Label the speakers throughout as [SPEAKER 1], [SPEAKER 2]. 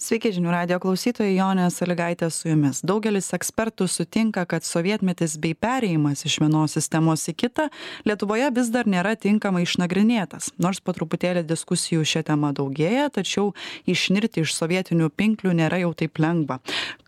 [SPEAKER 1] sveiki žinių radijo klausytojai jonė salygaitė su jumis. Daugelis ekspertų sutinka kad sovietmetis bei perėjimas iš vienos sistemos į kitą lietuvoje vis dar nėra tinkamai išnagrinėtas. Nors po truputėlį diskusijų šia tema daugėja tačiau išnirti iš sovietinių pinklių nėra jau taip lengva.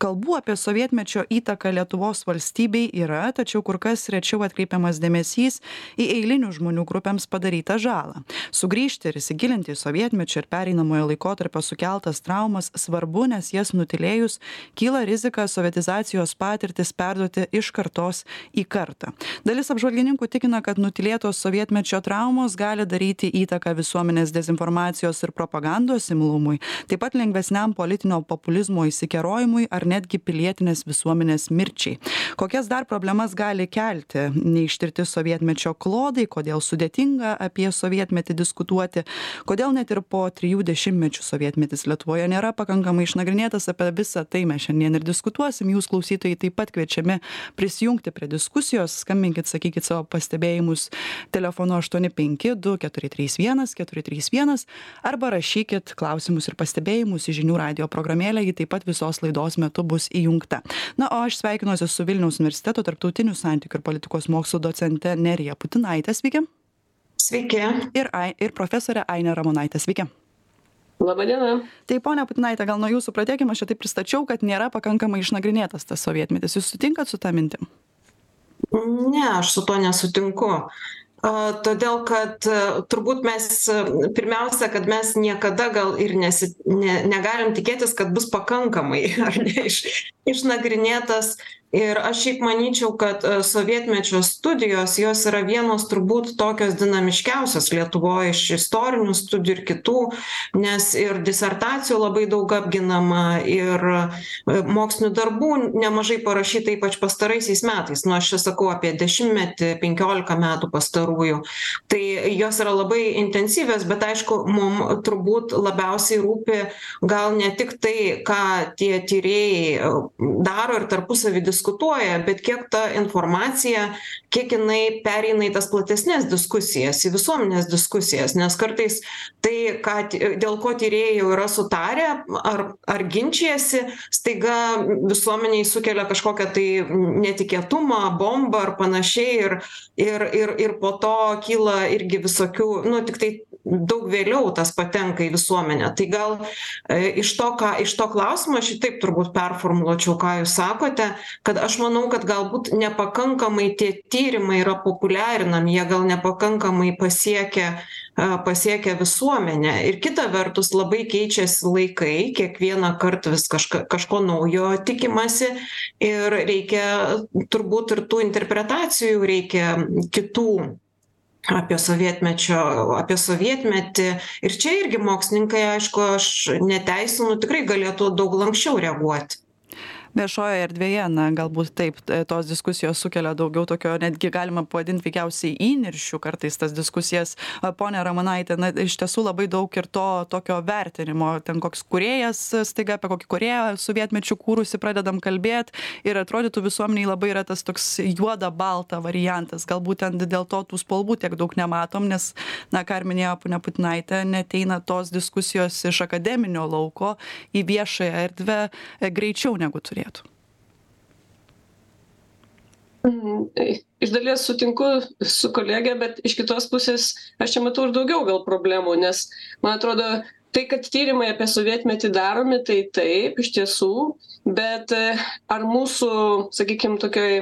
[SPEAKER 1] Kalbų apie sovietmečio įtaką lietuvos valstybei yra tačiau kur kas rečiau atkreipiamas dėmesys į eilinių žmonių grupėms padarytą žalą. Sugrįžti ir įsigilinti į sovietmečio ir pereinamojo laikotarpio sukeltas traumas svarbu nes jas nutylėjus kyla rizika sovietizacijos patirtis perduoti iš kartos į kartą. Dalis apžvalgininkų tikina kad nutylėtos sovietmečio traumos gali daryti įtaką visuomenės dezinformacijos ir propagandos imlumui taip pat lengvesniam politinio populizmo išsikerojimui ar netgi pilietinės visuomenės mirčiai. Kokias dar problemas gali kelti neištirti sovietmečio klodai kodėl sudėtinga apie sovietmetį diskutuoti kodėl net ir po trijų dešimtmečių sovietmetis lietuvoje nėra pakankamai išnagrinėtas apie visa tai mes šiandien ir diskutuosim. Jūs klausytojai taip pat kviečiami prisijungti prie diskusijos. Skambinkit sakykit savo pastebėjimus telefonu aštuoni penki du keturi trys vienas keturi trys vienas arba rašykit klausimus ir pastebėjimus į žinių radijo programėlę. Ji taip pat visos laidos metu bus įjungta. Na o aš sveikinuosi su vilniaus universiteto tarptautinių santykių ir politikos mokslų docente nerija putinaite sveiki.
[SPEAKER 2] Sveiki.
[SPEAKER 1] ir ir profesore aine ramonaite sveiki
[SPEAKER 3] Labą dieną.
[SPEAKER 1] tai ponia putinaite gal nuo jūsų pradėkim aš čia taip pristačiau kad nėra pakankamai išnagrinėtas tas sovietmetis jūs sutinkat su ta mintim
[SPEAKER 2] Ne, aš su to nesutinku. A, Todėl, kad a, turbūt mes a, pirmiausia, kad mes niekada gal ir nesi, ne, negalim tikėtis, kad bus pakankamai ar ne iš, išnagrinėtas. Ir aš šiaip manyčiau, kad a, sovietmečio studijos, jos yra vienos turbūt tokios dinamiškiausios Lietuvoje iš istorinių studijų ir kitų, nes ir disertacijų labai daug apginama, ir a, mokslinių darbų nemažai parašyta, ypač pastaraisiais metais. Nu, aš čia sakau apie dešimtmetį, penkiolika metų pastarųjų. Tai jos yra labai intensyvios, bet aišku, mums turbūt labiausiai rūpi gal ne tik tai, ką tie tyrėjai a, daro ir tarpusavį diskutuoja, bet kiek ta informacija, kiek jinai pereina į tas platesnės diskusijas, į visuomenės diskusijas, nes kartais tai, ką, dėl ko tyrėjai jau yra sutarę ar, ar ginčijasi, staiga visuomeniai sukelia kažkokią tai netikėtumą, bombą ar panašiai ir, ir, ir, ir po to kyla irgi visokių, nu tik tai daug vėliau tas patenka į visuomenę. Tai gal e, iš to, ką, iš to klausimo aš šitaip turbūt performuluočiau, ką jūs sakote, kad aš manau, kad galbūt nepakankamai tie tyrimai yra populiarinami, jie gal nepakankamai pasiekia a, pasiekia visuomenę. Ir kita vertus labai keičiasi laikai, kiekvieną kartą vis kažka, kažko naujo tikimasi ir reikia turbūt ir tų interpretacijų, reikia kitų apie sovietmečio apie sovietmetį. Ir čia irgi mokslininkai aišku aš neteisinu tikrai galėtų daug lanksčiau reaguoti
[SPEAKER 1] viešojoje erdvėje na galbūt taip tos diskusijos sukelia daugiau tokio netgi galima pavadint veikiausiai įniršiu kartais tas diskusijas. Ponia ramonaite na iš tiesų labai daug ir to tokio vertinimo ten koks kūrėjas staiga apie kokį kūrėją sovietmečiu kūrusį pradedam kalbėt ir atrodytų visuomenei labai yra tas toks juoda balta variantas. Gal būtent dėl to tų spalvų tiek daug nematom nes na ką ir minėjo ponia putinaitė neateina tos diskusijos iš akademinio lauko į viešąją erdvę e, greičiau negu turėtų
[SPEAKER 3] Mm, Iš dalies sutinku su kolegė, bet iš kitos pusės aš čia matau ir daugiau gal problemų, nes man atrodo, tai, kad tyrimai apie sovietmetį daromi, tai taip, iš tiesų, bet e, ar mūsų, sakykime, tokioj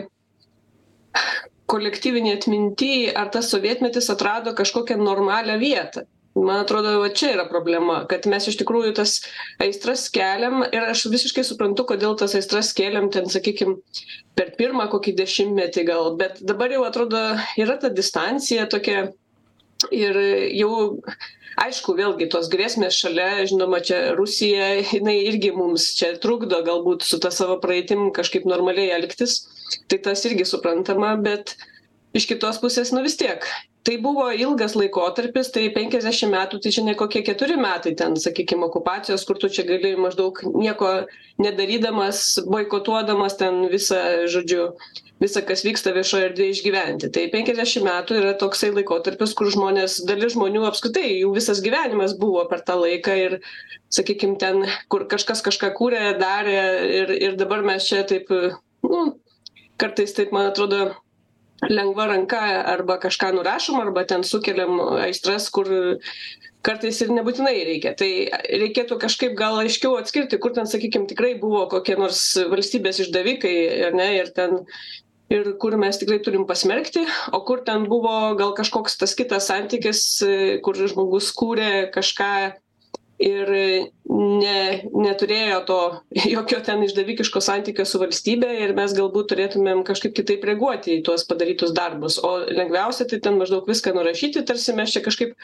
[SPEAKER 3] kolektyvinė atminty, ar tas sovietmetis atrado kažkokią normalią vietą? Man atrodo, va čia yra problema, kad mes iš tikrųjų tas aistras keliam ir aš visiškai suprantu, kodėl tas aistras keliam ten, sakykime, per pirmą kokį dešimtmetį gal, bet dabar jau atrodo yra ta distancija tokia ir jau, aišku, vėlgi tos grėsmės šalia, žinoma, čia Rusija, jinai irgi mums čia trukdo galbūt su ta savo praeitim kažkaip normaliai elgtis, tai tas irgi suprantama, bet iš kitos pusės, nu vis tiek. Tai buvo ilgas laikotarpis, tai 50 metų, tai čia ne kokie keturi metai ten, sakykime, okupacijos, kur tu čia gali maždaug nieko nedarydamas, boikotuodamas ten visą, žodžiu, visa kas vyksta viešoj erdvėj išgyventi. Tai penkiasdešim metų yra toksai laikotarpis kur žmonės dalis žmonių apskritai jų visas gyvenimas buvo per tą laiką ir sakykim ten kur kažkas kažką kūrė darė ir ir dabar mes čia taip nu kartais taip man atrodo lengva ranka arba kažką nurašom arba ten sukeliam aistras kur kartais ir nebūtinai reikia. Tai reikėtų kažkaip gal aiškiau atskirti kur ten sakykim tikrai buvo kokie nors valstybės išdavikai ar ne ir ten ir kur mes tikrai turim pasmerkti o kur ten buvo gal kažkoks tas kitas santykis kur žmogus kūrė kažką ir ne neturėjo to jokio ten išdavikiško santykio su valstybe ir mes galbūt turėtumėm kažkaip kitaip reaguoti į tuos padarytus darbus. O lengviausia tai ten maždaug viską nurašyti tarsi mes čia kažkaip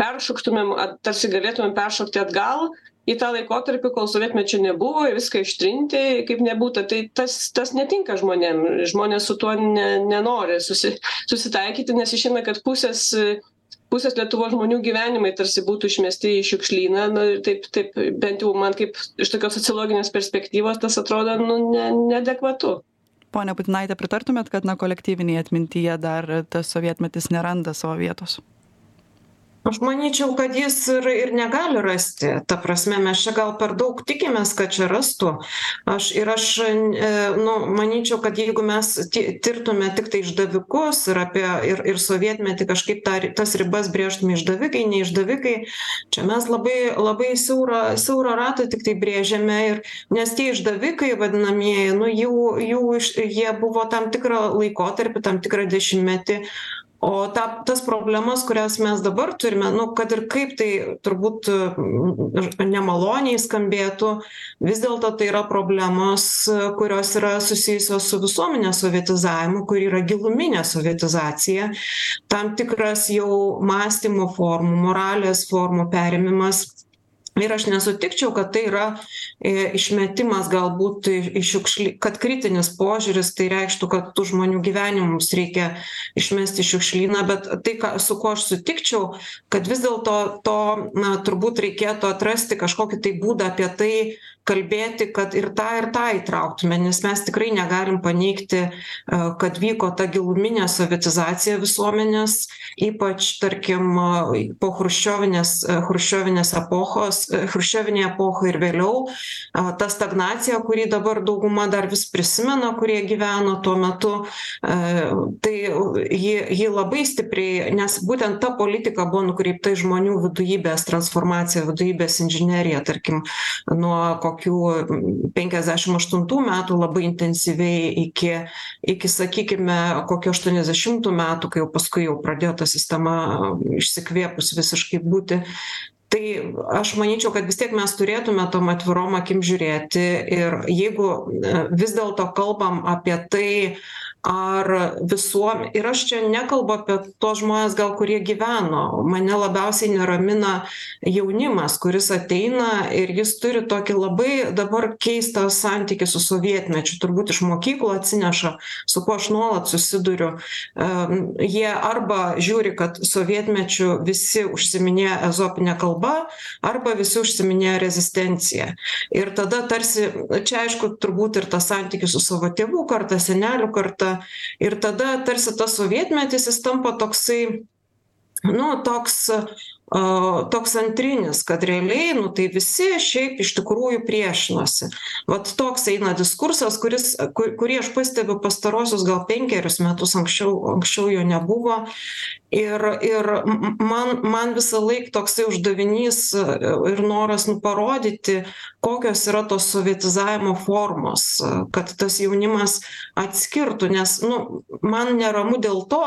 [SPEAKER 3] peršoktumėm tarsi galėtumėm peršokti atgal į tą laikotarpį kol sovietmečio nebuvo ir viską ištrinti kaip nebūta tai tas tas netinka žmonėm. Žmonės su tuo ne nenori susi susitaikyti nes išeina kad pusės pusės lietuvos žmonių gyvenimai tarsi būtų išmesti į šiukšlyną. Na ir taip taip bent jau man kaip iš tokios sociologinės perspektyvos tas atrodo nu ne neadekvatu.
[SPEAKER 1] Ponia putinaite pritartumėt kad na kolektyvinėj atmintyje dar tas sovietmetis neranda savo vietos
[SPEAKER 2] aš manyčiau kad jis ir ir negali rasti. Ta prasme mes čia gal per daug tikimės kad čia rastų. Aš ir aš e, nu manyčiau kad jeigu mes ti tirtume tiktai išdavikus ir apie ir ir sovietmetį kažkaip tą tas ribas brėžtume išdavikai ne išdavikai čia mes labai labai siaurą siaurą ratą tiktai brėžiame ir nes tie išdavikai vadinamieji nu jų jų iš jie buvo tam tikrą laikotarpį tam tikrą dešimtmetį o tą tas problemas kurias mes dabar turime nu kad ir kaip tai turbūt nemaloniai skambėtų vis dėlto tai yra problemos kurios yra susijusios su visuomenės sovietizavimu kuri yra giluminė sovietizacija. Tam tikras jau mąstymo formų moralės formų perėmimas ir aš nesutikčiau kad tai yra e, išmetimas galbūt į šiukšly kad kritinis požiūris tai reikštų kad tų žmonių gyvenimus reikia išmesti į šiukšlyną bet tai ką su kuo aš sutikčiau kad vis dėlto to na turbūt reikėtų atrasti kažkokį tai būdą apie tai kalbėti kad ir tą ir tą įtrauktume nes mes tikrai negalim paneigti e, kad vyko ta giluminė sovietizacija visuomenės ypač tarkim po chruščiovinės e, chruščiovinės epochos e, chruščiovinėj epochoj ir vėliau ta stagnacija kurį dabar dauguma dar vis prisimena kurie gyveno tuo metu tai ji ji labai stipriai nes būtent ta politika buvo nukreipta į žmonių vadujybės transformaciją vadujybės inžineriją tarkim nuo ko kokių penkiasdešim aštuntų metų labai intensyviai iki iki sakykime kokių aštuoniasdešimtų metų kai jau paskui jau pradėjo ta sistema išsikvėpus visiškai būti. Tai aš manyčiau kad vis tiek mes turėtume tom atvirom akim žiūrėti ir jeigu vis dėlto kalbam apie tai ar visuom ir aš čia nekalbu apie tuos žmones gal kurie gyveno. Mane labiausiai neramina jaunimas kuris ateina ir jis turi tokį labai dabar keistą santykį su sovietmečiu. Turbūt iš mokyklų atsineša su kuo aš nuolat susiduriu. Am jie arba žiūri kad sovietmečiu visi užsiiminėjo ezopine kalba arba visi užsiiminėjo rezistencija. Ir tada tarsi čia aišku turbūt ir tas santykis su savo tėvų karta senelių karta ir tada tarsi tas sovietmetis jis tampa toksai nu toks a toks antrinis kad realiai nu tai visi šiaip iš tikrųjų priešinosi. Vat toks eina diskursas kuris ku kurį aš pastebiu pastaruosius gal penkerius metus anksčiau anksčiau jo nebuvo. Ir ir man man visąlaik toksai uždavinys ir noras nu parodyti kokios yra tos sovietizavimo formos kad tas jaunimas atskirtų. Nes nu man neramu dėl to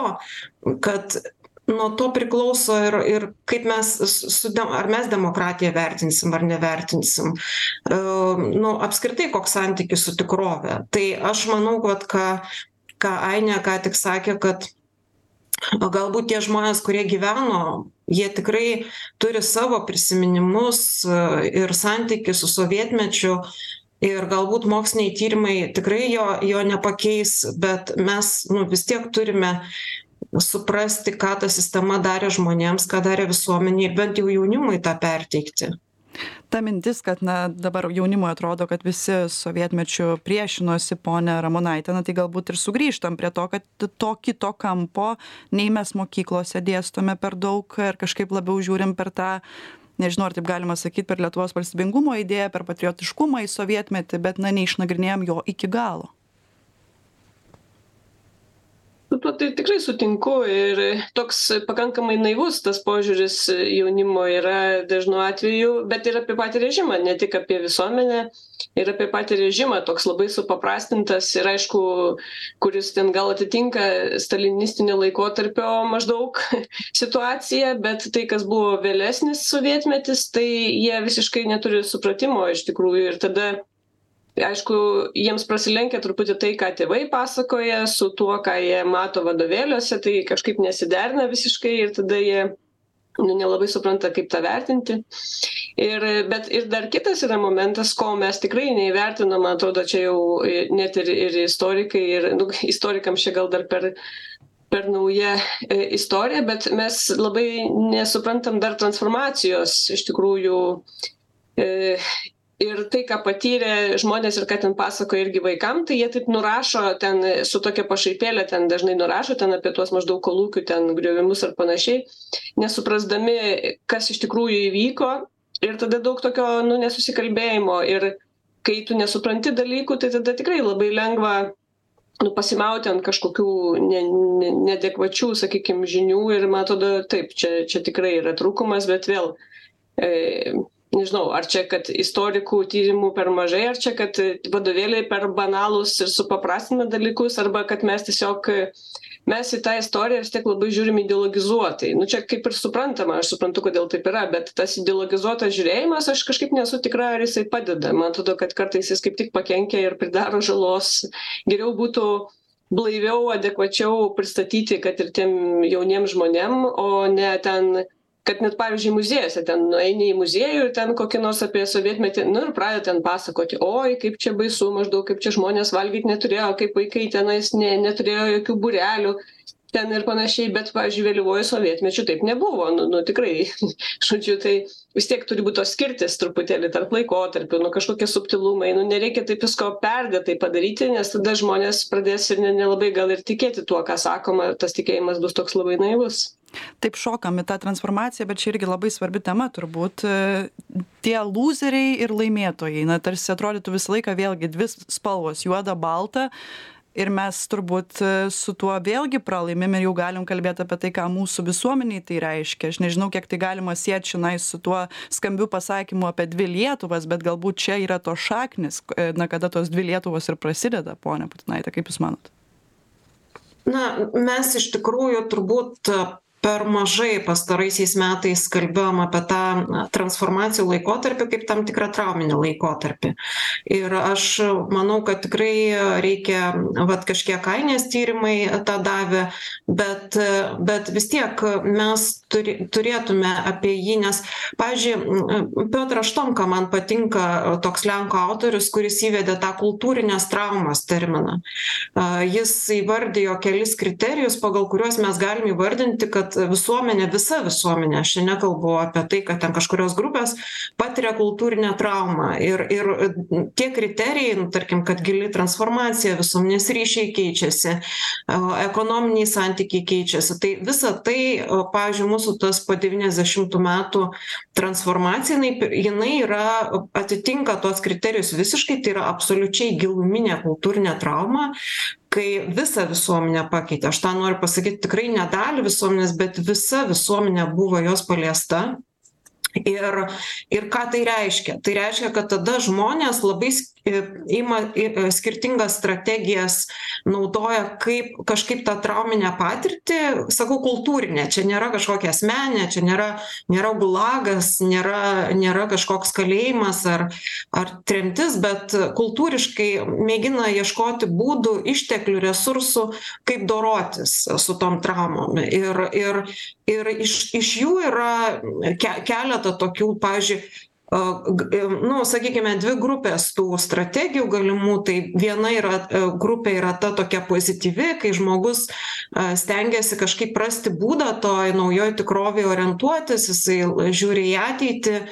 [SPEAKER 2] kad nuo to priklauso ir ir kaip mes su ar mes demokratiją vertinsim ar nevertinsim. A nu apskritai koks santykis su tikrove. Tai aš manau vat ką ką ainė ką tik sakė kad o galbūt tie žmonės kurie gyveno jie tikrai turi savo prisiminimus ir santykį su sovietmečiu ir galbūt moksliniai tyrimai tikrai jo jo nepakeis bet mes nu vis tiek turime suprasti ką ta sistema darė žmonėms ką darė visuomenei bent jau jaunimui tą perteikti.
[SPEAKER 1] Ta mintis kad na dabar jaunimui atrodo kad visi sovietmečiu priešinosi ponia ramonaite na tai galbūt ir sugrįžtam prie to kad to kito kampo nei mes mokyklose dėstome per daug ir kažkaip labiau žiūrim per tą nežinau ar taip galima sakyt per lietuvos valstybingumo idėją per patriotiškumą į sovietmetį bet na neišnagrinėjam jo iki galo
[SPEAKER 3] su tuo tai tikrai sutinku ir toks pakankamai naivus tas požiūris jaunimo yra dažnu atveju bet ir apie patį režimą ne tik apie visuomenę ir apie patį režimą toks labai supaprastintas ir aišku kuris ten gal atitinka stalinistinio laikotarpio maždaug situaciją bet tai kas buvo vėlesnis sovietmetis tai jie visiškai neturi supratimo iš tikrųjų ir tada aišku jiems prasilenkia truputį tai ką tėvai pasakoja su tuo ką jie mato vadovėliuose tai kažkaip nesiderina visiškai ir tada jie nu nelabai supranta kaip tą vertinti. Ir bet ir dar kitas yra momentas ko mes tikrai neįvertinom man atrodo čia jau net ir ir istorikai ir nu istorikams čia gal dar per per nauja e, istorija bet mes labai nesuprantam dar transformacijos iš tikrųjų e, ir tai ką patyrė žmonės ir ką ten pasakoja irgi vaikam tai jie taip nurašo ten su tokia pašaipėle ten dažnai nurašo ten apie tuos maždaug kolūkių ten griovimus ar panašiai nesuprasdami kas iš tikrųjų įvyko ir tada daug tokio nu nesusikalbėjimo. Ir kai tu nesupranti dalykų tai tada tikrai labai lengva nu pasimauti ant kažkokių ne ne neadekvačių sakykim žinių. Ir man atrodo taip čia čia tikrai yra trūkumas bet vėl e nežinau ar čia kad istorikų tyrimų per mažai ar čia kad vadovėliai per banalūs ir supaprastina dalykus arba kad mes tiesiog mes į tą istoriją vis tiek labai žiūrim ideologizuotai. Nu čia kaip ir suprantama aš suprantu kodėl taip yra bet tas ideologizuotas žiūrėjimas aš kažkaip nesu tikra ar jisai padeda. Man atrodo kad kartais jis kaip tik pakenkia ir pridaro žalos. Geriau būtų blaiviau adekvačiau pristatyti kad ir tiem jauniem žmonėm o ne ten kad net pavyzdžiui muziejuose ten nueini į muziejų ir ten kokį nors apie sovietmetį nu ir pradeda ten pasakoti oi kaip čia baisu maždaug kaip čia žmonės valgyt neturėjo kaip vaikai tenais ne neturėjo jokių būrelių ten ir panašiai. Bet pavyzdžiui vėlyvuoju sovietmečiu taip nebuvo. Nu nu tikrai žodžiu tai vis tiek turi būt tos skirtys truputėlį tarp laikotarpių nu kažkokie subtilumai nu nereikia taip visko perdėtai padaryti nes tada žmonės pradės ir ne nelabai gal ir tikėti tuo ką sakoma tas tikėjimas bus toks labai naivus
[SPEAKER 1] taip šokam į tą transformaciją bet čia irgi labai svarbi tema turbūt tie lūzeriai ir laimėtojai. Na tarsi atrodytų visą laiką vėlgi dvi spalvos juoda balta. Ir mes turbūt e, su tuo vėlgi pralaimim ir jau galim kalbėt apie tai ką mūsų visuomenei tai reiškia. Aš nežinau kiek tai galima siet čionai su tuo skambiu pasakymu apie dvi lietuvas bet galbūt čia yra tos šaknys e, na kada tos dvi lietuvos ir prasideda. Ponia putinaite kaip jūs manot?
[SPEAKER 2] Na mes iš tikrųjų turbūt per mažai pastaraisiais metais kalbėjom apie tą transformacijų laikotarpį kaip tam tikrą trauminį laikotarpį. Ir aš manau kad tikrai reikia vat kažkiek ainės tyrimai tą davė bet bet vis tiek mes turi turėtume apie jį nes pavyzdžiui piotras štomka man patinka toks lenkų autorius kuris įvedė tą kultūrinės traumos terminą. Jis įvardijo kelis kriterijus pagal kuriuos mes galim įvardinti kad visuomenė visa visuomenė aš čia nekalbu apie tai kad ten kažkurios grupės patiria kultūrinę traumą ir ir tie kriterijai nu tarkim kad gili transformacija visuomenės ryšiai keičiasi ekonominiai santykiai keičiasi. Tai visa tai pavyzdžiui mūsų tas po devyniasdešimtų metų transformacija jinai jinai yra atitinka tuos kriterijus visiškai tai yra absoliučiai giluminė kultūrinė trauma kai visą visuomenę pakeitė. Aš tą noriu pasakyt tikrai ne dalį visuomenės bet visa visuomenė buvo jos paliesta. Ir ir ką tai reiškia? Tai reiškia kad tada žmonės labai ima į skirtingas strategijas naudoja kaip kažkaip tą trauminę patirtį sakau kultūrinę. Čia nėra kažkokia asmeninė čia nėra nėra gulagas nėra nėra kažkoks kalėjimas ar ar tremtis bet kultūriškai mėgina ieškoti būdų išteklių resursų kaip dorotis su tom traumom. Ir ir ir iš iš jų yra ke keletą tokių pavyzdžiui nu sakykime dvi grupės tų strategijų galimų tai viena yra grupė yra ta tokia pozityvi kai žmogus stengiasi kažkaip rasti būdą toj naujoj tikrovėj orientuotis jisai žiūri į ateitį e,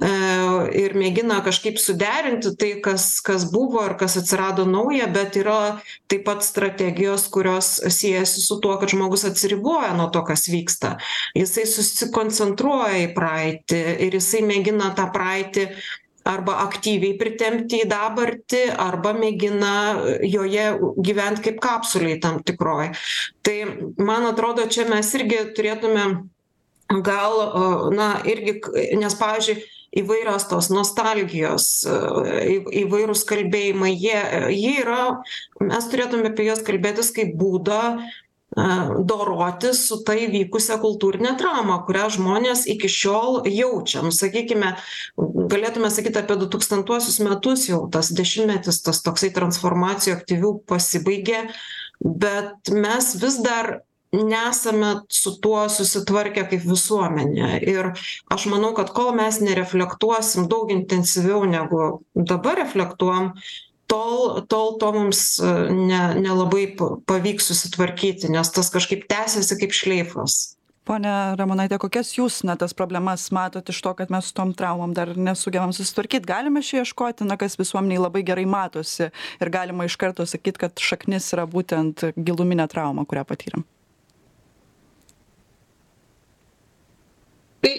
[SPEAKER 2] ir mėgina kažkaip suderinti tai kas kas buvo ir kas atsirado nauja bet yra taip pat strategijos kurios siejasi su tuo kad žmogus atsiriboja nuo to kas vyksta. Jisai susikoncentruoja į praeitį ir jisai mėgina tą praeitį arba aktyviai pritempti į dabartį arba mėgina joje gyvent kaip kapsulėj tam tikroj. Tai man atrodo čia mes irgi turėtumėm gal na irgi nes pavyzdžiui įvairios tos nostalgijos į įvairūs kalbėjimai jie jie yra mes turėtume apie juos kalbėtis kaip būdą dorotis su ta įvykusia kultūrine trauma kurią žmonės iki šiol jaučia. Nu sakykime galėtume sakyt apie du tūkstantuosius metus jau tas dešimtmetis tas toksai transformacijų aktyvių pasibaigė bet mes vis dar nesame su tuo susitvarkę kaip visuomenė. Ir aš manau kad kol mes nereflektuosim daug intensyviau negu dabar reflektuojam tol tol to mums ne nelabai pavyks susitvarkyti nes tas kažkaip tęsiasi kaip šleifas.
[SPEAKER 1] Ponia ramonaite kokias jūs na tas problemas matot iš to kad mes su tom traumom dar nesugebam susitvarkyt? Galim mes čia ieškoti na kas visuomenėj labai gerai matosi ir galima iš karto sakyt kad šaknis yra būtent giluminė trauma kurią patyrėm
[SPEAKER 3] tai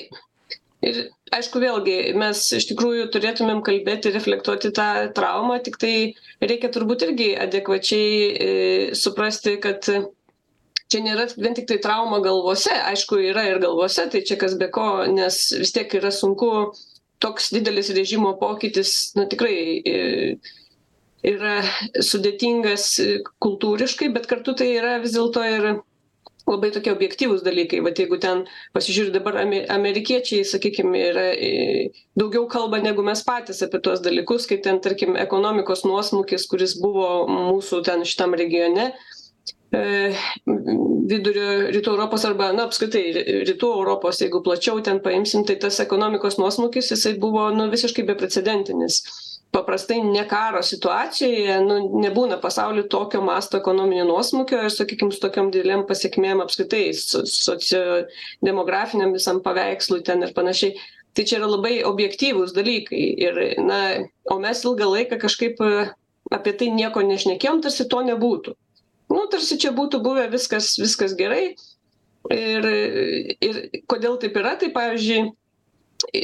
[SPEAKER 3] ir aišku vėlgi mes iš tikrųjų turėtumėm kalbėti reflektuoti tą traumą tiktai reikia turbūt irgi adekvačiai e, suprasti kad čia nėra vien tiktai trauma galvose aišku yra ir galvose tai čia kas be ko nes vis tiek yra sunku toks didelis režimo pokytis na tikrai e, yra sudėtingas kultūriškai bet kartu tai yra vis dėlto ir labai tokie objektyvūs dalykai. Vat jeigu ten pasižiūri dabar ame amerikiečiai sakykim yra daugiau kalba negu mes patys apie tuos dalykus kaip ten tarkim ekonomikos nuosmukis kuris buvo mūsų ten šitam regione e, vidurio rytų europos arba na apskritai rytų europos jeigu plačiau ten paimsim tai tas ekonomikos nuosmukis jisai buvo nu visiškai beprecedentinis paprastai ne karo situacijoje nu nebūna pasauly tokio masto ekonominio nuosmukio ir sakykim su tokiom didelėm pasekmėm apskritai so sociodemografiniam visam paveikslui ten ir panašiai. Tai čia yra labai objektyvūs dalykai ir na o mes ilgą laiką kažkaip apie tai nieko nešnekėjom tarsi to nebūtų. Nu tarsi čia būtų buvę viskas viskas gerai ir ir kodėl taip yra tai pavyzdžiui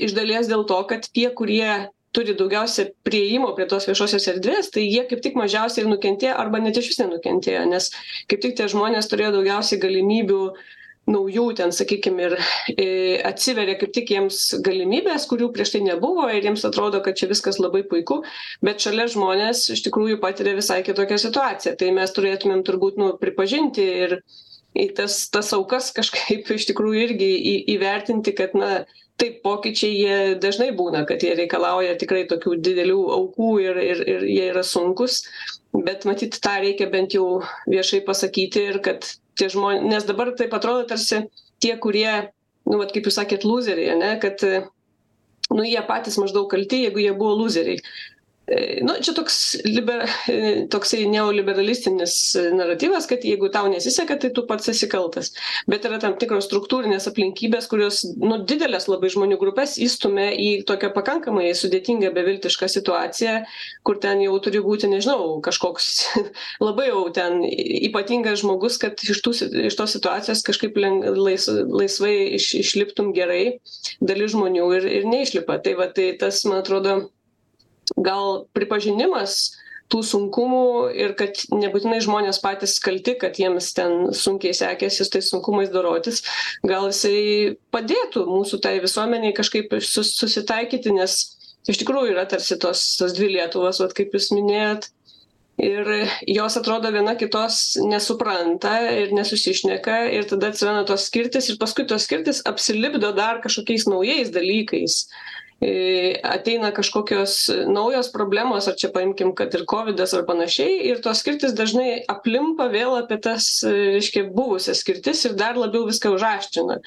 [SPEAKER 3] iš dalies dėl to kad tie kurie turi daugiausia priėjimo prie tos viešosios erdvės tai jie kaip tik mažiausiai ir nukentėjo arba net išvis nenukentėjo nes kaip tik tie žmonės turėjo daugiausiai galimybių naujų ten sakykim ir i atsiveria kaip tik jiems galimybės kurių prieš tai nebuvo ir jiems atrodo kad čia viskas labai puiku bet šalia žmonės iš tikrųjų patiria visai kitokią situaciją. Tai mes turėtumėm turbūt nu pripažinti ir į tas tas aukas kažkaip iš tikrųjų irgi į įvertinti kad na taip pokyčiai jie dažnai būna kad jie reikalauja tikrai tokių didelių aukų ir ir ir jie yra sunkūs bet matyt tą reikia bent jau viešai pasakyti ir kad tie žmon nes dabar taip atrodo tarsi tie kurie nu vat kaip jūs sakėt lūzeriai ane kad nu jie patys maždaug kalti jeigu jie buvo lūzeriai nu čia toks liber toksai neoliberalistinis naratyvas kad jeigu tau nesiseka tai tu pats esi kaltas. Bet yra tam tikros struktūrinės aplinkybės kurios nu dideles labai žmonių grupes įstumia į tokią pakankamai sudėtingą beviltišką situaciją kur ten jau turi būti nežinau kažkoks labai jau ten ypatingas žmogus kad iš tų iš tos situacijos kažkaip lais laisvai iš išliptum gerai dalis žmonių ir ir neišlipa. Tai va tai tas man atrodo gal pripažinimas tų sunkumų ir kad nebūtinai žmonės patys kalti kad jiems ten sunkiai sekėsi su tais sunkumais dorotis gal jisai padėtų mūsų tai visuomenei kažkaip sus susitaikyti nes iš tikrųjų yra tarsi tos tos dvi lietuvos vat kaip jūs minėjot ir jos atrodo viena kitos nesupranta ir nesusišneka ir tada atsiranda tos skirtys ir paskui tos skirtys apsilipdo dar kažkokiais naujais dalykais ateina kažkokios naujos problemos ar čia paimkim kad ir kovidas ar panašiai ir tos skirtys dažnai aplimpa vėl apie tas reiškia buvusias skirtis ir dar labiau viską užaštrina.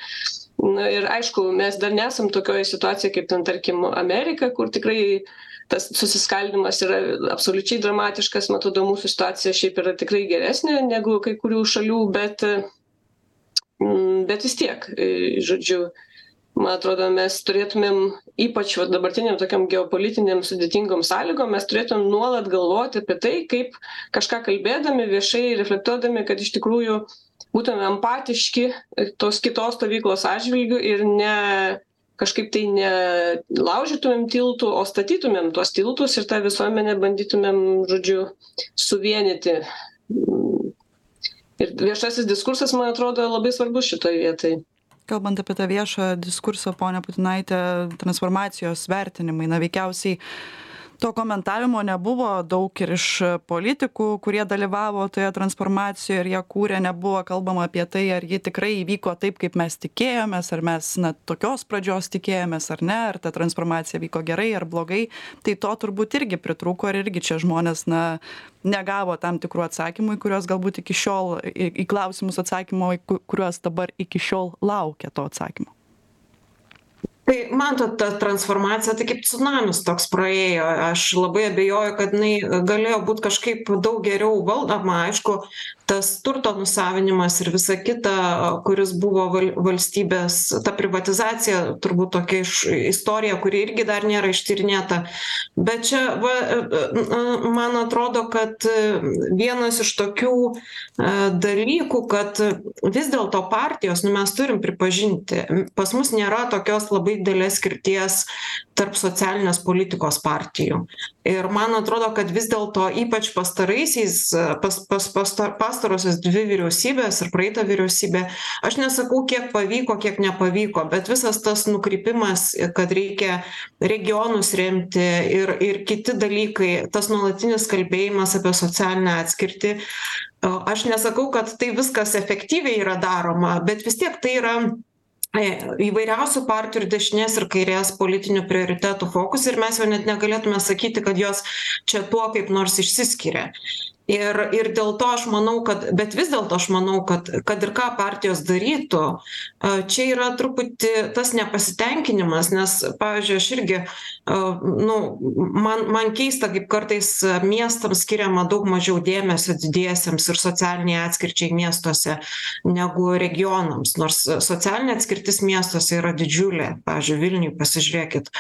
[SPEAKER 3] Na ir aišku mes dar nesam tokioj situacijoj kaip ten tarkim amerika kur tikrai tas susiskaldymas yra absoliučiai dramatiškas man atrodo mūsų situacija šiaip yra tikrai geresnė negu kai kurių šalių bet bet vis tiek žodžiu man atrodo mes turėtumėm ypač va dabartinėm tokiom geopolitinėm sudėtingom sąlygom mes turėtumėm nuolat galvoti apie tai kaip kažką kalbėdami viešai reflektuodami kad iš tikrųjų būtume empatiški tos kitos stovyklos atžvilgiu ir ne kažkaip tai ne laužytumėm tiltų o statytumėm tuos tiltus ir tą visuomenę bandytumėm žodžiu suvienyti. Ir viešasis diskursas man atrodo labai svarbus šitoj vietoj
[SPEAKER 1] kalbant apie tą viešą diskursą ponia putinaite transformacijos vertinimai na veikiausiai to komentavimo nebuvo. Daug ir iš politikų kurie dalyvavo toje transformacijoj ir ją kūrė nebuvo kalbama apie tai ar ji tikrai įvyko taip kaip mes tikėjomės ar mes na tokios pradžios tikėjomės ar ne ar ta transformacija vyko gerai ar blogai. Tai to turbūt irgi pritrūko ir irgi čia žmonės na negavo tam tikrų atsakymų į kuriuos galbūt iki šiol į į klausimus atsakymo į kuriuos dabar iki šiol laukia to atsakymo
[SPEAKER 2] tai matot ta transformacija tai kaip cunamis toks praėjo. Aš labai abejoju kad jinai galėjo būt kažkaip daug geriau valdoma. Aišku tas turto nusavinimas ir visa kita kuris buvo val valstybės ta privatizacija turbūt tokia iš istorija kuri irgi dar nėra ištyrinėta. Bet čia va man atrodo kad vienas iš tokių dalykų kad vis dėlto partijos nu mes turim pripažinti pas mus nėra tokios labai didelės skirties tarp socialinės politikos partijų ir man atrodo kad vis dėlto ypač pastaraisiais pas pas pasta pastarosios dvi vyriausybės ir praeita vyriausybė aš nesakau kiek pavyko kiek nepavyko bet visas tas nukrypimas kad reikia regionus remti ir ir kiti dalykai tas nuolatinis kalbėjimas apie socialinę atskirtį aš nesakau kad tai viskas efektyviai yra daroma bet vis tiek tai yra įvairiausių partijų ir dešinės ir kairės politinių prioritetų fokuse ir mes jau net negalėtume sakyti kad jos čia tuo kaip nors išsiskiria ir ir dėl to aš manau kad bet vis dėlto aš manau kad kad ir ką partijos darytų čia yra truputį tas nepasitenkinimas nes pavyzdžiui aš irgi nu man man keista kaip kartais miestams skiriama daug mažiau dėmesio didiesiems ir socialinei atskirčiai miestuose negu regionams nors socialinė atskirtis miestuose yra didžiulė. Pavyzdžiui vilniuj pasižiūrėkit.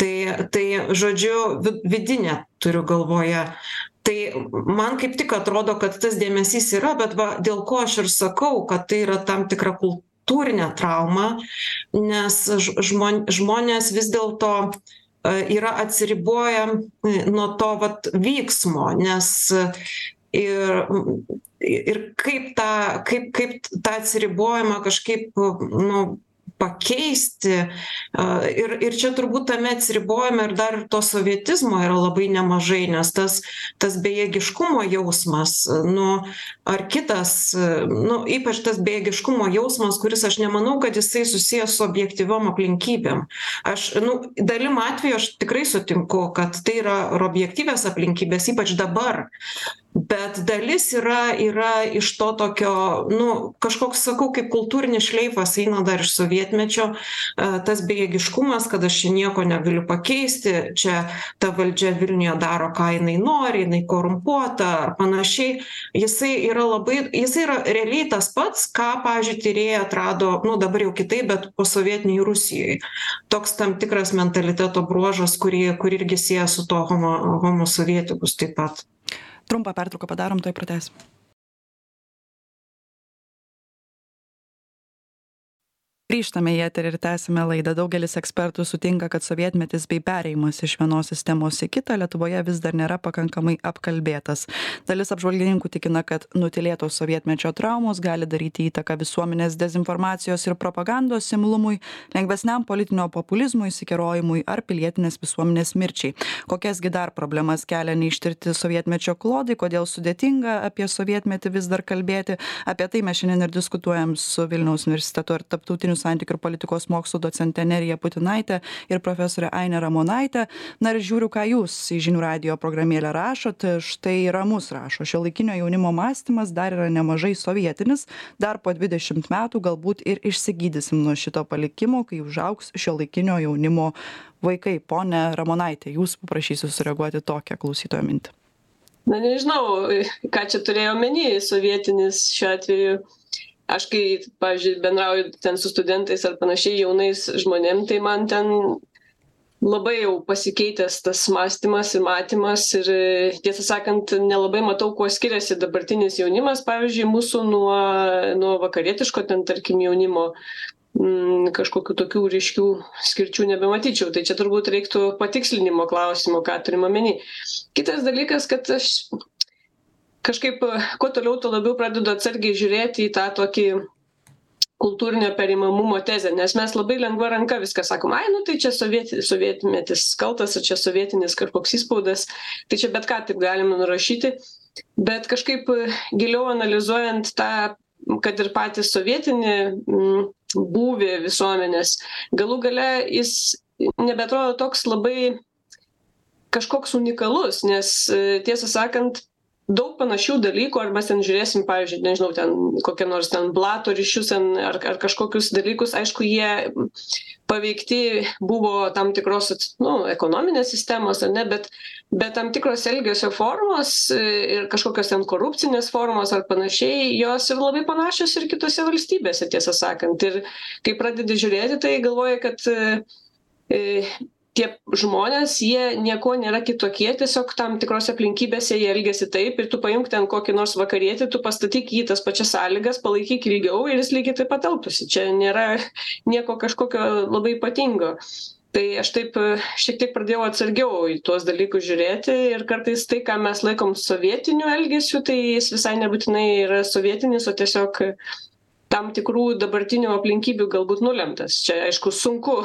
[SPEAKER 2] Tai tai žodžiu vidinė turiu galvoje tai man kaip tik atrodo kad tas dėmesys yra bet va dėl ko aš ir sakau kad tai yra tam tikra kultūrinė trauma nes žmon žmonės vis dėlto yra atsiriboję nuo to vat vyksmo nes ir ir kaip tą kaip kaip tą atsiribojimą kažkaip nu pakeisti ir ir čia turbūt tame atsiribojime ir dar ir to sovietizmo yra labai nemažai nes tas tas bejėgiškumo jausmas nu ar kitas nu ypač tas bejėgiškumo jausmas kuris aš nemanau kad jisai susijęs su objektyviom aplinkybėm. Aš nu dalim atvejų aš tikrai sutinku kad tai yra ir objektyvios aplinkybės ypač dabar bet dalis yra yra iš to tokio nu kažkoks sakau kaip kultūrinis šleifas eina dar iš sovietmečio tas bejėgiškumas kad aš čia nieko negaliu pakeisti čia ta valdžia vilniuje daro ką jinai nori jinai korumpuota ar panašiai. Jisai yra labai jisai yra realiai tas pats ką pavyzdžiui tyrėjai atrado nu dabar jau kitaip bet posovietinėj rusijoj toks tam tikras mentaliteto bruožas kurį kurį irgi sieja su tuo homo homo sovietikus taip pat
[SPEAKER 1] trumpą pertrauką padarom tuoj pratęsim grįžtame į eterį ir tęsiame laidą. Daugelis ekspertų sutinka kad sovietmetis bei perėjimas iš vienos sistemos į kitą lietuvoje vis dar nėra pakankamai apkalbėtas. Dalis apžvalgininkų tikina kad nutylėtos sovietmečio traumos gali daryti įtaką visuomenės dezinformacijos ir propagandos imlumui lengvesniam politinio populizmui išsikerojimui ar pilietinės visuomenės mirčiai. Kokias gi dar problemas kelia neištirti sovietmečio klodai kodėl sudėtinga apie sovietmetį vis dar kalbėti? Apie tai mes šiandien ir diskutuojam su vilniaus universiteto ir tarptautinių santykių ir politikos mokslų docente nerija putinaite ir profesore aine ramonaite na ir žiūriu ką jūs į žinių radijo programėlę rašot. Štai ramus rašo šiuolaikinio jaunimo mąstymas dar yra nemažai sovietinis. Dar po dvidešimt metų galbūt ir išsigydysim nuo šito palikimo kai užaugs šiuolaikinio jaunimo vaikai. Ponia ramonaite jūs paprašysiu sureaguoti tokią klausytojo mintį.
[SPEAKER 3] Na nežinau ką čia turėjo omeny sovietinis šiuo atveju aš kai pavyzdžiui bendrauju ten su studentais ar panašiai jaunais žmonėm tai man ten labai jau pasikeitęs tas mąstymas ir matymas ir tiesą sakant nelabai matau kuo skiriasi dabartinis jaunimas pavyzdžiui mūsų nuo nuo vakarietiško ten tarkim jaunimo mm, kažkokių tokių ryškių skirčių nebematyčiau. Tai čia turbūt reiktų patikslinimo klausimo ką turim omeny. Kitas dalykas kad aš kažkaip kuo toliau tuo labiau pradedu atsargiai žiūrėti į tą tokį kultūrinio perimamumo tezę nes mes labai lengva ranka viską sakom ai nu tai čia sovieti sovietmetis kaltas čia sovietinis kažkoks įspaudas tai čia bet ką taip galima nurašyti. Bet kažkaip giliau analizuojant tą kad ir patį sovietinį būvį visuomenės galų gale jis nebeatrodo toks labai kažkoks unikalus nes tiesą sakant daug panašių dalykų ar mes ten žiūrėsim pavyzdžiui nežinau ten kokie nors ten blato ryšius ten ar ar kažkokius dalykus. Aišku jie paveikti buvo tam tikros nu ekonominės sistemos ar ne bet bet tam tikros elgesio formos ir kažkokios ten korupcinės formos ar panašiai jos ir labai panašios ir kitose valstybėse tiesą sakant. Ir kai pradedi žiūrėti tai galvoji kad e, tie žmonės jie niekuo nėra kitokie tiesiog tam tikrose aplinkybėse jie elgiasi taip ir tu paimk ten kokį nors vakarietį tu pastatyk jį į tas pačias sąlygas palaikyk ilgiau ir jis lygiai taip pat elgtųsi. Čia nėra nieko kažkokio labai ypatingo. Tai aš taip šiek tiek pradėjau atsargiau į tuos dalykus žiūrėti ir kartais tai ką mes laikom sovietiniu elgesiu tai jis visai nebūtinai yra sovietinis o tiesiog tam tikrų dabartinių aplinkybių galbūt nulemtas. Čia aišku sunku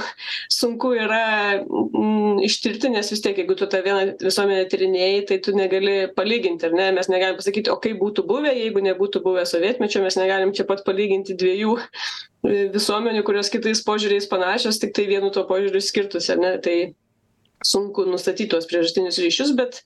[SPEAKER 3] sunku yra mm, ištirti nes vis tiek jeigu tu tą vieną visuomenę tyrinėji tai tu negali palyginti ar ne? Mes negalim pasakyti o kaip būtų buvę jeigu nebūtų buvę sovietmečio mes negalim čia pat palyginti dviejų e, visuomenių kurios kitais požiūriais panašios tiktai vienu tuo požiūriu skirtųsi ar ne? Tai sunku nustatyt tuos priežastinius ryšius bet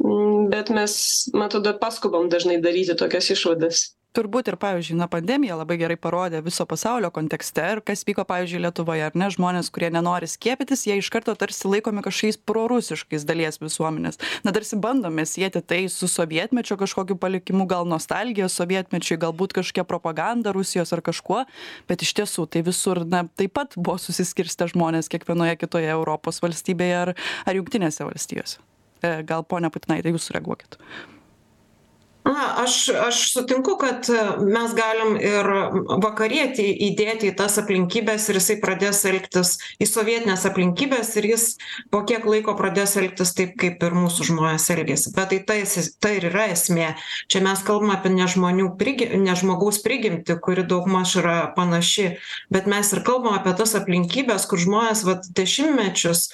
[SPEAKER 3] mm, bet mes man atrodo paskubam dažnai daryti tokias išvadas
[SPEAKER 1] turbūt ir pavyzdžiui na pandemija labai gerai parodė viso pasaulio kontekste ir kas vyko pavyzdžiui lietuvoje ar ne žmonės kurie nenori skiepytis jie iš karto tarsi laikomi kažkokiais prorusiškais dalies visuomenės. Na tarsi bandome sieti tai su sovietmečio kažkokiu palikimu gal nostalgija sovietmečiui galbūt kažkokia propaganda rusijos ar kažkuo bet iš tiesų tai visur na taip pat buvo susiskirstę žmonės kiekvienoje kitoje europos valstybėje ar ar jungtinėse valstijose. E, gal ponia putinaite jūs sureaguokit
[SPEAKER 2] na aš aš sutinku kad mes galim ir vakarietį įdėti į tas aplinkybes ir jisai pradės elgtis į sovietines aplinkybes ir jis po kiek laiko pradės elgtis taip kaip ir mūsų žmonės elgiasi. Bet tai tais tai ir yra esmė. Čia mes kalbam apie ne žmonių prigi ne žmogaus prigimtį kuri daugmaž yra panaši bet mes ir kalbam apie tas aplinkybes kur žmonės vat dešimtmečius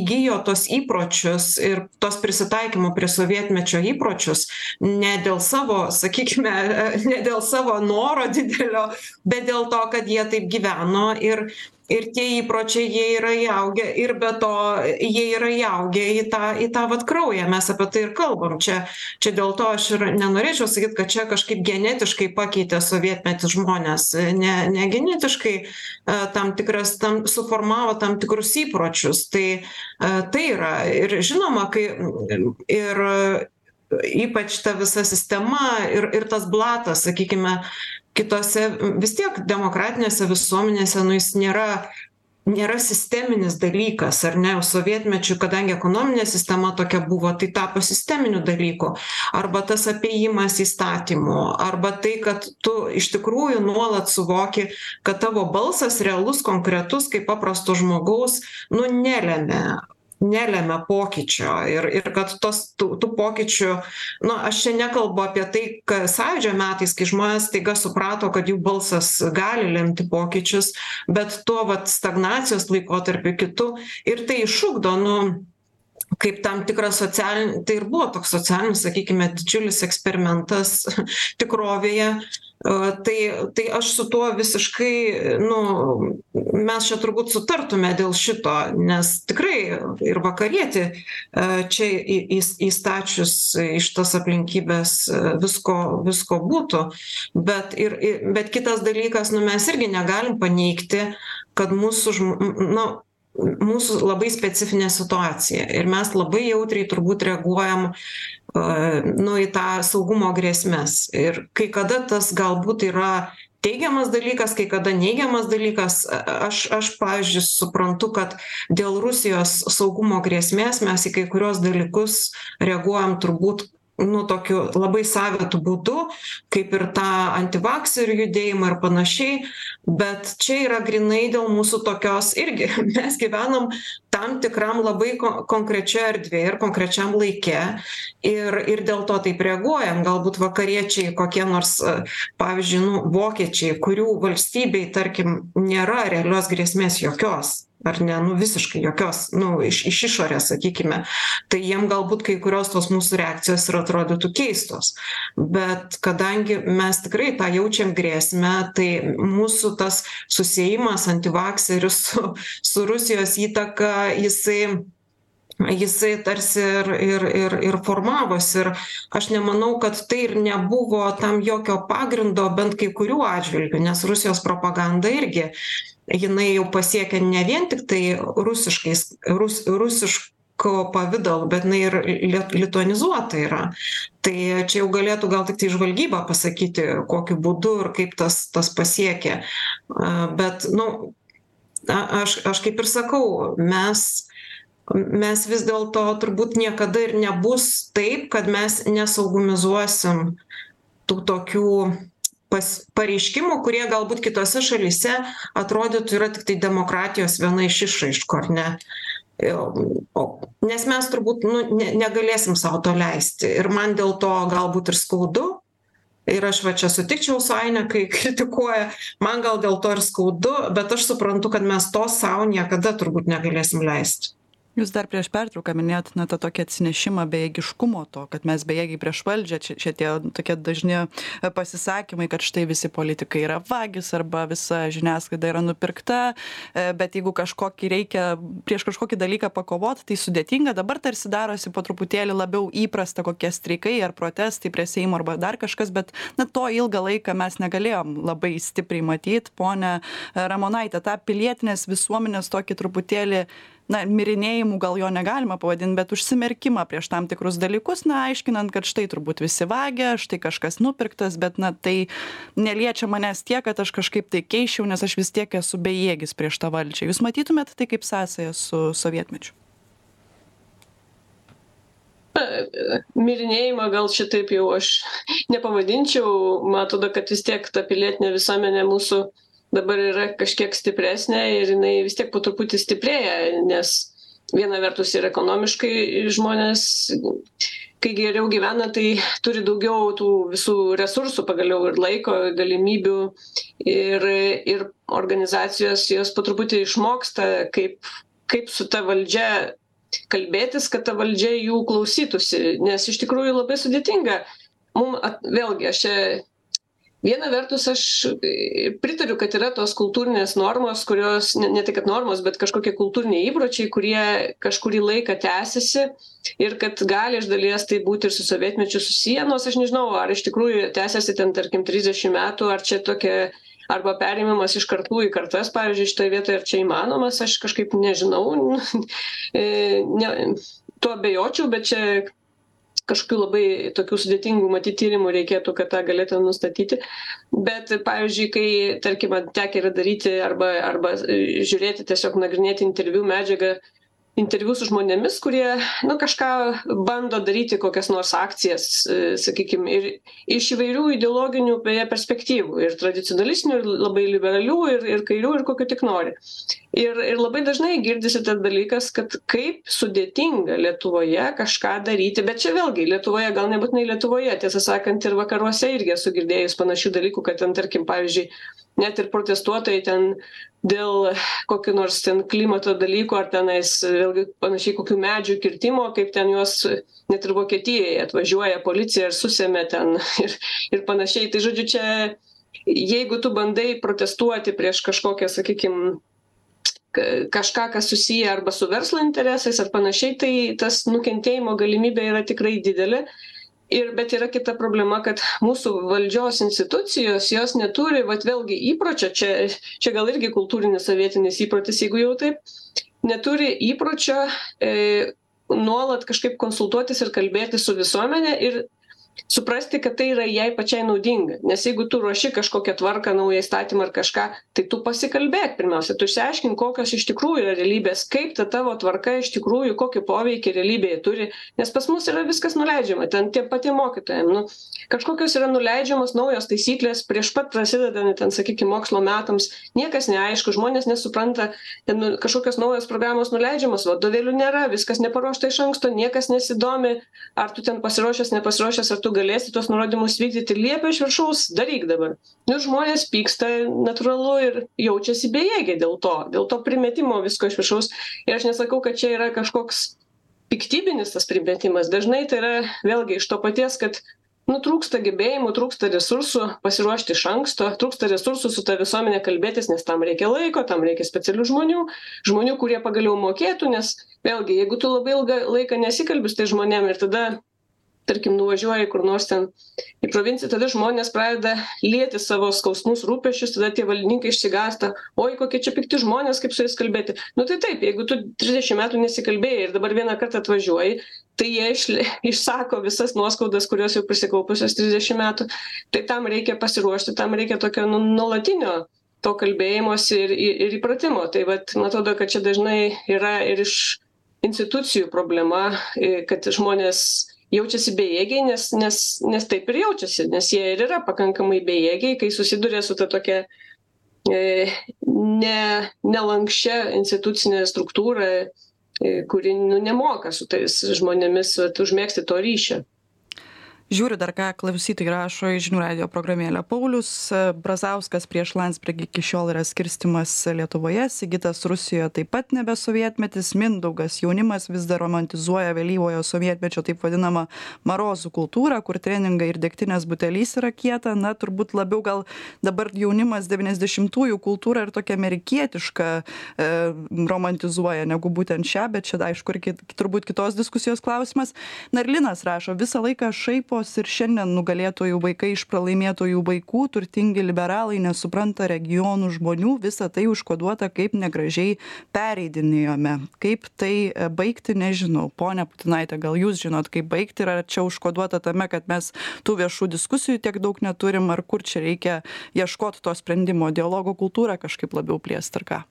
[SPEAKER 2] įgijo tuos įpročius ir tuos prisitaikymo prie sovietmečio įpročius ne dėl savo sakykime ne dėl savo noro didelio bet dėl to kad jie taip gyveno ir ir tie įpročiai jie yra įaugę ir be to jie yra įaugę į tą į tą vat kraują. Mes apie tai ir kalbam. Čia čia dėl to aš ir nenorėčiau sakyt kad čia kažkaip genetiškai pakeitė sovietmetis žmones ne ne genetiškai tam tikras tam suformavo tam tikrus įpročius. Tai tai yra. Ir žinoma kai ir ypač ta visa sistema ir ir tas blatas sakykime kitose vis tiek demokratinėse visuomenėse nu jis nėra nėra sisteminis dalykas ar ne? Sovietmečiu kadangi ekonominė sistema tokia buvo tai tapo sisteminiu dalyku. Arba tas apėjimas įstatymų arba tai kad tu iš tikrųjų nuolat suvoki kad tavo balsas realus konkretus kaip paprasto žmogaus nu nelemia nelemia pokyčio ir ir kad tos tų tų pokyčių nu aš čia nekalbu apie tai ką sąjūdžio metais kai žmonės staiga suprato kad jų balsas gali lemti pokyčius bet tuo vat stagnacijos laikotarpiu kitu ir tai išugdo nu kaip tam tikrą socialin tai ir buvo toks socialinis sakykime didžiulis eksperimentas tikrovėje tai tai aš su tuo visiškai nu mes čia turbūt sutartume dėl šito nes tikrai ir vakarietį čia į į įstačius į šitas aplinkybes visko visko būtų. Bet ir bet kitas dalykas nu mes irgi negalim paneigti kad mūsų žm nu mūsų labai specifinė situacija. Ir mes labai jautriai turbūt reaguojam nu, į tą saugumo grėsmės. Ir kai kada tas galbūt yra teigiamas dalykas kai kada neigiamas dalykas aš aš pavyzdžiui suprantu kad dėl rusijos saugumo grėsmės mes į kai kuriuos dalykus reaguojam turbūt nu tokiu labai savitu būdu kaip ir tą antivakserių judėjimą ir panašiai bet čia yra grynai dėl mūsų tokios irgi. Mes gyvenam tam tikram labai ko konkrečioj erdvėj ir konkrečiam laike ir ir dėl to taip reaguojam. Galbūt vakariečiai kokie nors pavyzdžiui nu vokiečiai kurių valstybei tarkim nėra realios grėsmės jokios ar ne? Nu visiškai jokios nu iš iš išorės sakykime. Tai jiem galbūt kai kurios tos mūsų reakcijos ir atrodytų keistos. Bet kadangi mes tikrai tą jaučiam grėsmę tai mūsų tas susiejimas antivakserių su su rusijos įtaka jisai jisai tarsi ir ir ir ir formavosi. Ir aš nemanau kad tai ir nebuvo tam jokio pagrindo bent kai kurių atžvilgiu nes rusijos propaganda irgi jinai jau pasiekia ne vien tiktai rusiškais rus rusišku pavidalu bet jinai ir lit lituanizuota yra. Tai čia jau galėtų gal tiktai žvalgyba pasakyti kokiu būdu ir kaip tas tas pasiekė. Bet nu a aš aš kaip ir sakau mes mes vis dėlto turbūt niekada ir nebus taip kad mes nesaugumizuosim tų tokių pas pareiškimų kurie galbūt kitose šalyse atrodytų yra tiktai demokratijos viena iš išraiškų ar ne? O nes mes turbūt nu ne negalėsim sau to leisti. Ir man dėl to galbūt ir skaudu. Ir aš va čia sutikčiau su aine kai kritikuoja. Man gal dėl to ir skaudu bet aš suprantu kad mes to sau niekada turbūt negalėsim leist
[SPEAKER 1] jūs dar prieš pertrauką minėjot na tą tokį atsinešimą bejėgiškumo to kad mes bejėgiai prieš valdžią čia čia tie tokie dažni e, pasisakymai kad štai visi politikai yra vagys arba visa žiniasklaida yra nupirkta e, bet jeigu kažkokį reikia prieš kažkokį dalyką pakovot tai sudėtinga. Dabar tarsi darosi po truputėlį labiau įprasta kokie streikai ar protestai prie seimo arba dar kažkas bet na to ilgą laiką mes negalėjom labai stipriai matyt. Ponia ramonaite tą pilietinės visuomenės tokį truputėlį na mirinėjimu gal jo negalima pavadint bet užsimerkimą prieš tam tikrus dalykus na aiškinant kad štai turbūt visi vagia štai kažkas nupirktas bet na tai neliečia manęs tiek kad aš kažkaip tai keisčiau nes aš vis tiek esu bejėgis prieš tą valdžią. Jūs matytumėt tai kaip sąsają su sovietmečiu?
[SPEAKER 3] Mirinėjimą gal šitaip jau aš nepavadinčiau. Man atrodo kad vis tiek ta pilietinė visuomenė mūsų dabar yra kažkiek stipresnė ir jinai vis tiek po truputį stiprėja nes viena vertus ir ekonomiškai žmonės kai geriau gyvena tai turi daugiau tų visų resursų pagaliau ir laiko galimybių ir ir organizacijos jos po truputį išmoksta kaip kaip su ta valdžia kalbėtis kad ta valdžia jų klausytųsi nes iš tikrųjų labai sudėtinga. Mum vėlgi aš čia viena vertus aš e, pritariu kad yra tos kultūrinės normos kurios ne ne tai kad normos bet kažkokie kultūriniai įpročiai kurie kažkurį laiką tęsiasi ir kad gali iš dalies tai būti ir su sovietmečiu susiję. Nors aš nežinau ar iš tikrųjų tęsiasi ten tarkim trisdešim metų ar čia tokia arba perėmimas iš kartų į kartas pavyzdžiui šitoj vietoj ar čia įmanomas aš kažkaip nežinau. E, ne tuo abejočiau bet čia kažkokių labai tokių sudėtingų matyt tyrimų reikėtų kad tą galėtume nustatyti. Bet pavyzdžiui kai tarkim man tekę yra daryti arba arba žiūrėti tiesiog nagrinėti interviu medžiagą interviu su žmonėmis kurie nu kažką bando daryti kokias nors akcijas sakykim ir iš įvairių ideologinių beje perspektyvų ir tradicionalistinių ir labai liberalių ir ir kairių ir kokių tik nori. Ir ir labai dažnai girdisi tas dalykas kad kaip sudėtinga lietuvoje kažką daryti bet čia vėlgi lietuvoje gal nebūtinai lietuvoje tiesą sakant ir vakaruose irgi esu girdėjus panašių dalykų kad ten tarkim pavyzdžiui net ir protestuotojai ten dėl kokių nors ten klimato dalykų ar tenais vėlgi panašiai kokių medžių kirtimo kaip ten juos net ir vokietijoj atvažiuoja policija ir susemia ten ir ir panašiai. Tai žodžiu čia jeigu tu bandai protestuoti prieš kažkokią sakykim kažką kas susiję arba su verslo interesais ar panašiai tai tas nukentėjimo galimybė yra tikrai didelė ir bet yra kita problema kad mūsų valdžios institucijos jos neturi vat vėlgi įpročio čia čia gal irgi kultūrinis sovietinis įprotis jeigu jau taip neturi įpročio e nuolat kažkaip konsultuotis ir kalbėtis su visuomene ir suprasti kad tai yra jai pačiai naudinga. Nes jeigu tu ruoši kažkokią tvarką naują įstatymą ar kažką tai tu pasikalbėk pirmiausia tu išsiaiškink kokios iš tikrųjų yra realybės kaip ta tavo tvarka iš tikrųjų kokį poveikį realybėje turi. Nes pas mus yra viskas nuleidžiama ten tiem patiem mokytojam nu kažkokios yra nuleidžiamos naujos taisyklės prieš pat prasidedant ten sakykim mokslo metams niekas neaišku žmonės nesupranta ten nu kažkokios naujos programos nuleidžiamos vadovėlių nėra viskas neparuošta iš anksto niekas nesidomi ar tu ten pasiruošęs nepasiruošęs ar tu galėsi tuos nurodymus vykdyti liepia iš viršaus daryk dabar. Nu žmonės pyksta natūralu ir jaučiasi bejėgiai dėl to dėl to primetimo visko iš viršaus. Ir aš nesakau kad čia yra kažkoks piktybinis tas primetimas. Dažnai tai yra vėlgi iš to paties kad nu trūksta gebėjimų trūksta resursų pasiruošti iš anksto trūksta resursų su ta visuomene kalbėtis nes tam reikia laiko tam reikia specialių žmonių žmonių kurie pagaliau mokėtų nes vėlgi jeigu tu labai ilgą laiką nesikalbi su tais žmonėm ir tada tarkim nuvažiuoji kur nors ten į provinciją tada žmonės pradeda lieti savo skausmus rūpesčius tada tie valdininkai išsigąsta oi kokie čia pikti žmonės kaip su jais kalbėti. Nu tai taip jeigu tu trisdešim metų nesikalbėjai ir dabar vieną kartą atvažiuoji tai jie išli išsako visas nuoskaudas kurios jau prisikaupusios trisdešim metų tai tam reikia pasiruošti tam reikia tokio nu nuolatinio to kalbėjimosi ir ir įpratimo. Tai vat man atrodo kad čia dažnai yra ir iš institucijų problema kad žmonės jaučiasi bejėgiai nes nes nes taip ir jaučiasi nes jie ir yra pakankamai bejėgiai kai susiduria su ta tokia e, ne nelanksčia institucine struktūra e, kuri nu nemoka su tais žmonėmis vat užmegzti to ryšio
[SPEAKER 1] žiūriu dar ką klausytojai rašo į žinių radijo programėlę. Paulius brazauskas prieš landsbergį iki šiol yra skirstymas lietuvoje sigitas rusijoje taip pat nebe sovietmetis mindaugas jaunimas vis dar romantizuoja vėlyvojo sovietmečio taip vadinamą marozų kultūrą kur treningai ir degtinės butelys yra kieta. Na turbūt labiau gal dabar jaunimas devyniasdešimtųjų kultūrą ir tokią amerikietišką e, romantizuoja negu būtent šią bet čia aišku irgi turbūt kitos diskusijos klausimas. Na ir linas rašo visą laiką šaipo kovos ir šiandien nugalėtojų vaikai iš pralaimėtojų vaikų turtingi liberalai nesupranta regionų žmonių visa tai užkoduota kaip negražiai pereidinėjome. Kaip tai e, baigti nežinau. Ponia putinaite gal jūs žinot kaip baigti ir ar čia užkoduota tame kad mes tų viešų diskusijų tiek daug neturim ar kur čia reikia ieškot to sprendimo? Dialogo kultūrą kažkaip labiau plėst ar ką?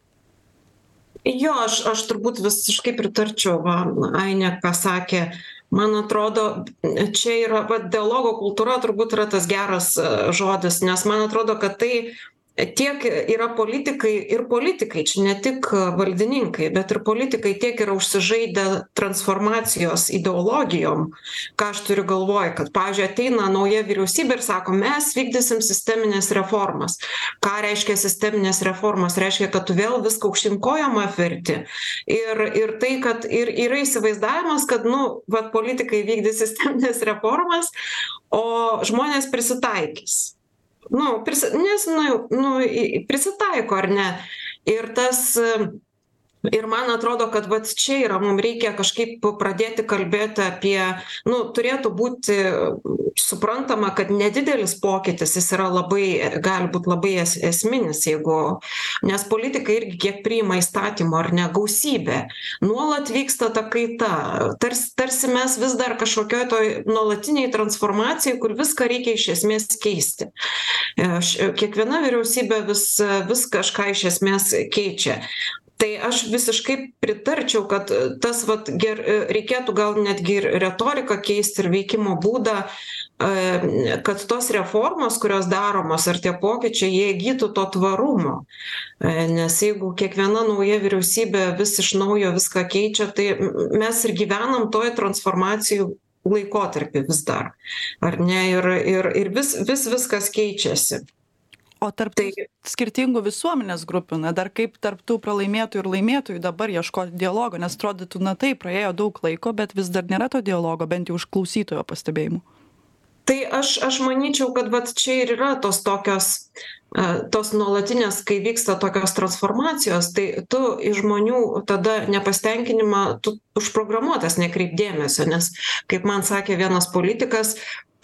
[SPEAKER 2] Jo aš aš turbūt visiškai pritarčiau va ainė ką sakė man atrodo čia yra vat dialogo kultūra turbūt yra tas geras žodis nes man atrodo kad tai tiek yra politikai ir politikai čia ne tik valdininkai bet ir politikai tiek yra užsižaidę transformacijos ideologijom ką aš turiu galvoj kad pavyzdžiui ateina nauja vyriausybė ir sako mes vykdysim sistemines reformas. Ką reiškia sisteminės reformos reiškia kad tu vėl viską aukštyn kojom apverti. Ir ir tai kad ir yra įsivaizdavimas kad nu vat politikai vykdys sistemines reformas o žmonės prisitaikys nu prisi nes nu nu prisitaiko ar ne? Ir tas ir man atrodo kad vat čia yra mum reikia kažkaip pradėti kalbėti apie nu turėtų būti suprantama kad nedidelis pokytis jis yra labai gali būt labai es esminis jeigu nes politikai irgi kiek priima įstatymų ar ne gausybė. Nuolat vyksta ta kaita. Tars tarsi mes vis dar kažkokioj toj nuolatinėj transformacijoj kur viską reikia iš esmės keisti. Aš kiekviena vyriausybė vis vis kažką iš esmės keičia tai aš visiškai pritarčiau kad tas vat ger reikėtų gal netgi ir retoriką keist ir veikimo būdą a kad tos reformos kurios daromos ar tie pokyčiai jie įgytų to tvarumo. Nes jeigu kiekviena nauja vyriausybė vis iš naujo viską keičia tai mes ir gyvenam toj transformacijų laikotarpy vis dar ar ne? Ir ir ir vis vis viskas keičiasi
[SPEAKER 1] o tarp tų skirtingų visuomenės grupių na dar kaip tarp tų pralaimėtojų ir laimėtojų dabar ieškot dialogo nes atrodytų na taip praėjo daug laiko bet vis dar nėra to dialogo bent jau iš klausytojo pastebėjimų.
[SPEAKER 2] Tai aš aš manyčiau kad vat čia ir yra tos tokios a tos nuolatinės kai vyksta tokios transformacijos tai tu iš žmonių tada nepasitenkinimą tu užprogramuotas nekreipt dėmesio nes kaip man sakė vienas politikas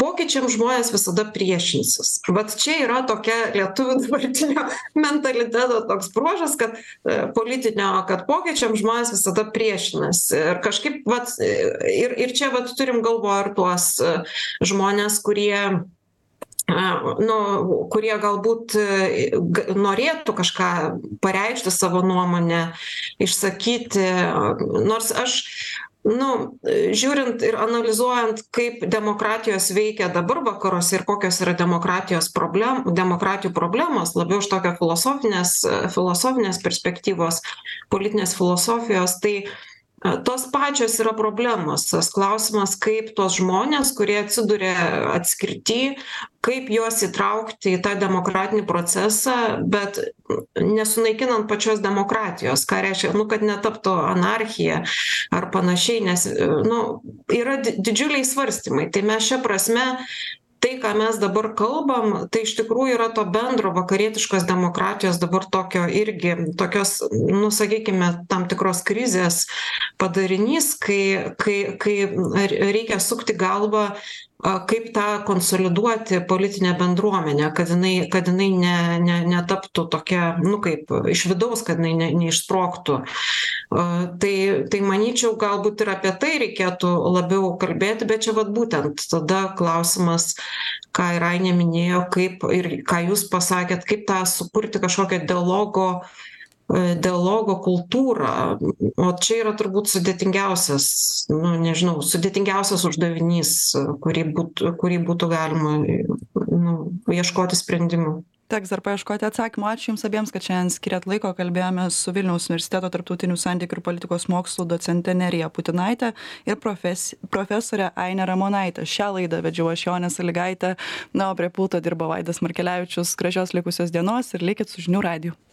[SPEAKER 2] pokyčiam žmonės visada priešinsis. Vat čia yra tokia lietuvių dabartinio mentaliteto toks bruožas kad politinio kad pokyčiam žmonės visada priešinasi. Ir kažkaip vat ir ir čia vat turim galvoj ir tuos žmones kurie nu kurie galbūt norėtų kažką pareikšti savo nuomonę išsakyti. Nors aš nu žiūrint ir analizuojant kaip demokratijos veikia dabar vakaruose ir kokios yra demokratijos problem demokratijų problemos labiau iš tokio filosofinės filosofinės perspektyvos politinės filosofijos tai tos pačios yra problemos. Tas klausimas kaip tuos žmones kurie atsiduria atskirty kaip juos įtraukti į tą demokratinį procesą bet nesunaikinant pačios demokratijos ką reiškia nu kad netaptų anarchija ar panašiai nes nu yra didžiuliai svarstymai. Tai mes šia prasme tai ką mes dabar kalbam tai iš tikrųjų yra to bendro vakarietiškos demokratijos dabar tokio irgi tokios nu sakykime tam tikros krizės padarinys kai kai kai reikia sukti galvą kaip tą konsoliduoti politinę bendruomenę kad jinai kad jinai ne ne netaptų tokia nu kaip iš vidaus kad jinai ne neišsprogtų. Tai tai manyčiau galbūt ir apie tai reikėtų labiau kalbėti bet čia vat būtent tada klausimas ką ir ainė minėjo kaip ir ką jūs pasakėt kaip tą sukurti kažkokią dialogo dialogo kultūrą. O čia yra turbūt sudėtingiausias nu nežinau sudėtingiausias uždavinys kurį būtų kurį būtų galima nu ieškoti sprendimų.
[SPEAKER 1] Teks dar paieškoti atsakymo ačiū jums abiems kad šiandien skyrėt laiko. Kalbėjomės su vilniaus universiteto tarptautinių santykių ir politikos mokslų docente nerija putinaite ir profes profesore aine ramonaite šią laidą vedžiau aš jonė salygaitė na o prie pulto dirbo vaidas markelevičius. Gražios likusios dienos ir likit su žinių radiju